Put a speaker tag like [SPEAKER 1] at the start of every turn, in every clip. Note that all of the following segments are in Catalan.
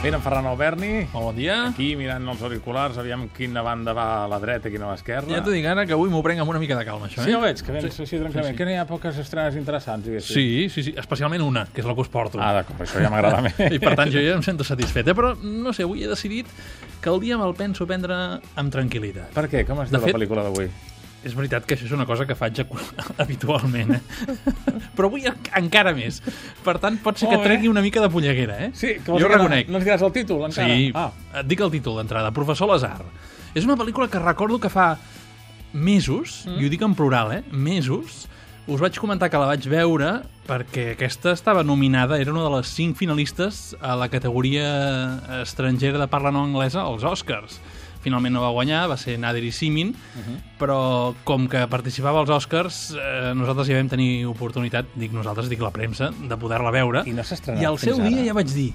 [SPEAKER 1] Mira, en Ferran Alberni,
[SPEAKER 2] Molt bon dia.
[SPEAKER 1] aquí mirant els auriculars, aviam quina banda va a la dreta i quina a l'esquerra.
[SPEAKER 2] Ja t'ho dic ara que avui m'ho prenc amb una mica de calma, això,
[SPEAKER 1] Sí,
[SPEAKER 2] eh?
[SPEAKER 1] ja ho veig, que vens
[SPEAKER 2] Sí.
[SPEAKER 1] així tranquil·lament.
[SPEAKER 2] Sí, sí.
[SPEAKER 1] Que n'hi ha poques estrenes interessants, diguéssim.
[SPEAKER 2] Sí, sí, sí, especialment una, que és la que us porto.
[SPEAKER 1] Ah, d'acord, això ja m'agrada més.
[SPEAKER 2] I per tant jo ja em sento satisfet, eh? però no sé, avui he decidit que el dia me'l penso prendre amb tranquil·litat.
[SPEAKER 1] Per què? Com es diu
[SPEAKER 2] fet-
[SPEAKER 1] la pel·lícula d'avui?
[SPEAKER 2] És veritat que això és una cosa que faig habitualment, eh? però avui en- encara més. Per tant, pot ser que tregui una mica de polleguera, eh?
[SPEAKER 1] Sí, que
[SPEAKER 2] jo
[SPEAKER 1] vols
[SPEAKER 2] ho
[SPEAKER 1] dir
[SPEAKER 2] reconec.
[SPEAKER 1] No, no ens diràs el títol, encara?
[SPEAKER 2] Sí,
[SPEAKER 1] Ah,
[SPEAKER 2] et dic el títol d'entrada, Professor Lazar. És una pel·lícula que recordo que fa mesos, mm. i ho dic en plural, eh? Mesos, us vaig comentar que la vaig veure perquè aquesta estava nominada, era una de les cinc finalistes a la categoria estrangera de parla no anglesa als Oscars. Finalment no va guanyar, va ser Nader i Simin, uh -huh. però com que participava als Oscars, eh, nosaltres ja vam tenir oportunitat, dic nosaltres, dic la premsa, de poder-la veure.
[SPEAKER 1] I no s'ha estrenat
[SPEAKER 2] I al seu
[SPEAKER 1] fins ara.
[SPEAKER 2] dia ja vaig dir,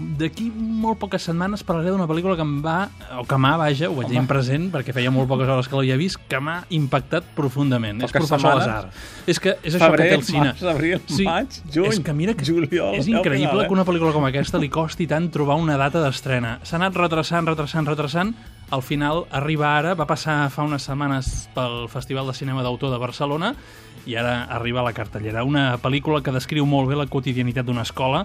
[SPEAKER 2] d'aquí molt poques setmanes parlaré d'una pel·lícula que em va, o que m'ha, vaja, ho vaig dir en present, perquè feia molt poques hores que l'havia vist, que m'ha impactat profundament. és
[SPEAKER 1] Poques
[SPEAKER 2] Professor
[SPEAKER 1] setmanes?
[SPEAKER 2] Lazar. És que és això
[SPEAKER 1] Febrer,
[SPEAKER 2] que té el cine.
[SPEAKER 1] març, abril, maig, juny,
[SPEAKER 2] és que mira que
[SPEAKER 1] juliol,
[SPEAKER 2] és increïble
[SPEAKER 1] final, eh?
[SPEAKER 2] que una pel·lícula com aquesta li costi tant trobar una data d'estrena. S'ha anat retrasant, retrasant, retrasant, al final arriba ara, va passar fa unes setmanes pel Festival de Cinema d'Autor de Barcelona i ara arriba a la cartellera. Una pel·lícula que descriu molt bé la quotidianitat d'una escola,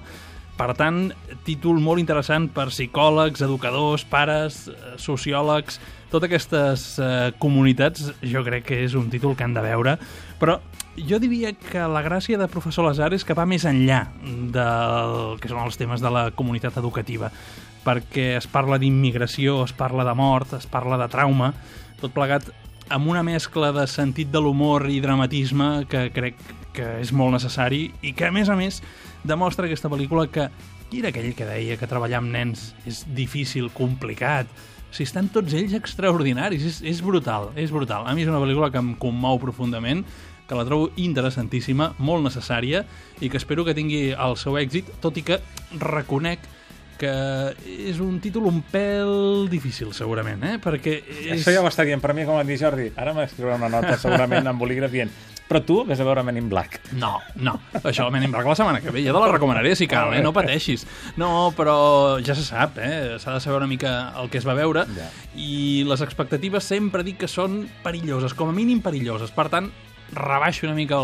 [SPEAKER 2] per tant, títol molt interessant per psicòlegs, educadors, pares, eh, sociòlegs, totes aquestes eh, comunitats jo crec que és un títol que han de veure, però jo diria que la gràcia de Professor Lazar és que va més enllà del que són els temes de la comunitat educativa, perquè es parla d'immigració, es parla de mort, es parla de trauma, tot plegat amb una mescla de sentit de l'humor i dramatisme que crec que és molt necessari i que, a més a més, demostra aquesta pel·lícula que qui era aquell que deia que treballar amb nens és difícil, complicat, si estan tots ells extraordinaris, és, és brutal, és brutal. A mi és una pel·lícula que em commou profundament, que la trobo interessantíssima, molt necessària, i que espero que tingui el seu èxit, tot i que reconec és un títol un pèl difícil, segurament, eh? Perquè és...
[SPEAKER 1] Això ja ho està dient per mi, com et dir Jordi. Ara m'escriurà una nota, segurament, amb bolígraf dient però tu vés a veure Men in Black.
[SPEAKER 2] No, no. Això, Men in Black la setmana que ve. Ja te la recomanaré, si cal, eh? No pateixis. No, però ja se sap, eh? S'ha de saber una mica el que es va veure.
[SPEAKER 1] Ja.
[SPEAKER 2] I les expectatives sempre dic que són perilloses, com a mínim perilloses. Per tant, rebaixo una mica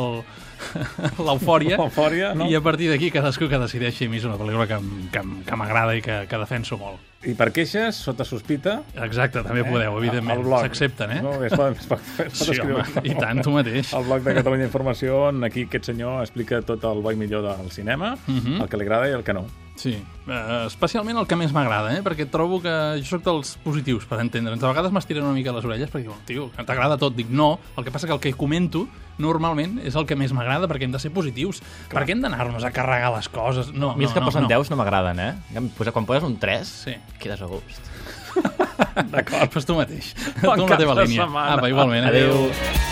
[SPEAKER 2] l'eufòria
[SPEAKER 1] no?
[SPEAKER 2] i a partir d'aquí cadascú que decideixi. A mi és una pel·lícula que, que, que m'agrada i que, que defenso molt.
[SPEAKER 1] I per queixes, sota sospita...
[SPEAKER 2] Exacte, també podeu, evidentment. S'accepten, eh?
[SPEAKER 1] No, es pot, es pot, es pot
[SPEAKER 2] Sí,
[SPEAKER 1] escriure.
[SPEAKER 2] home, i tant, tu mateix.
[SPEAKER 1] El blog de Catalunya Informació, on aquí aquest senyor explica tot el bo i millor del cinema,
[SPEAKER 2] Mhm.
[SPEAKER 1] el que li agrada i el que no.
[SPEAKER 2] Sí, eh, especialment el que més m'agrada, eh? perquè trobo que jo sóc dels positius, per entendre'ns. A vegades m'estiren una mica les orelles perquè diuen, tio, que t'agrada tot. Dic, no, el que passa que el que comento normalment és el que més m'agrada perquè hem de ser positius. Per què hem d'anar-nos a carregar les coses? No,
[SPEAKER 3] A mi els
[SPEAKER 2] no,
[SPEAKER 3] que
[SPEAKER 2] no,
[SPEAKER 3] posen
[SPEAKER 2] no.
[SPEAKER 3] 10 no m'agraden, eh? Quan poses un 3,
[SPEAKER 2] Sí.
[SPEAKER 3] quedes a gust.
[SPEAKER 2] D'acord, fes tu mateix.
[SPEAKER 1] Bon
[SPEAKER 2] tu amb la teva línia.
[SPEAKER 1] setmana.
[SPEAKER 2] Apa, igualment. Adéu.
[SPEAKER 3] Adéu.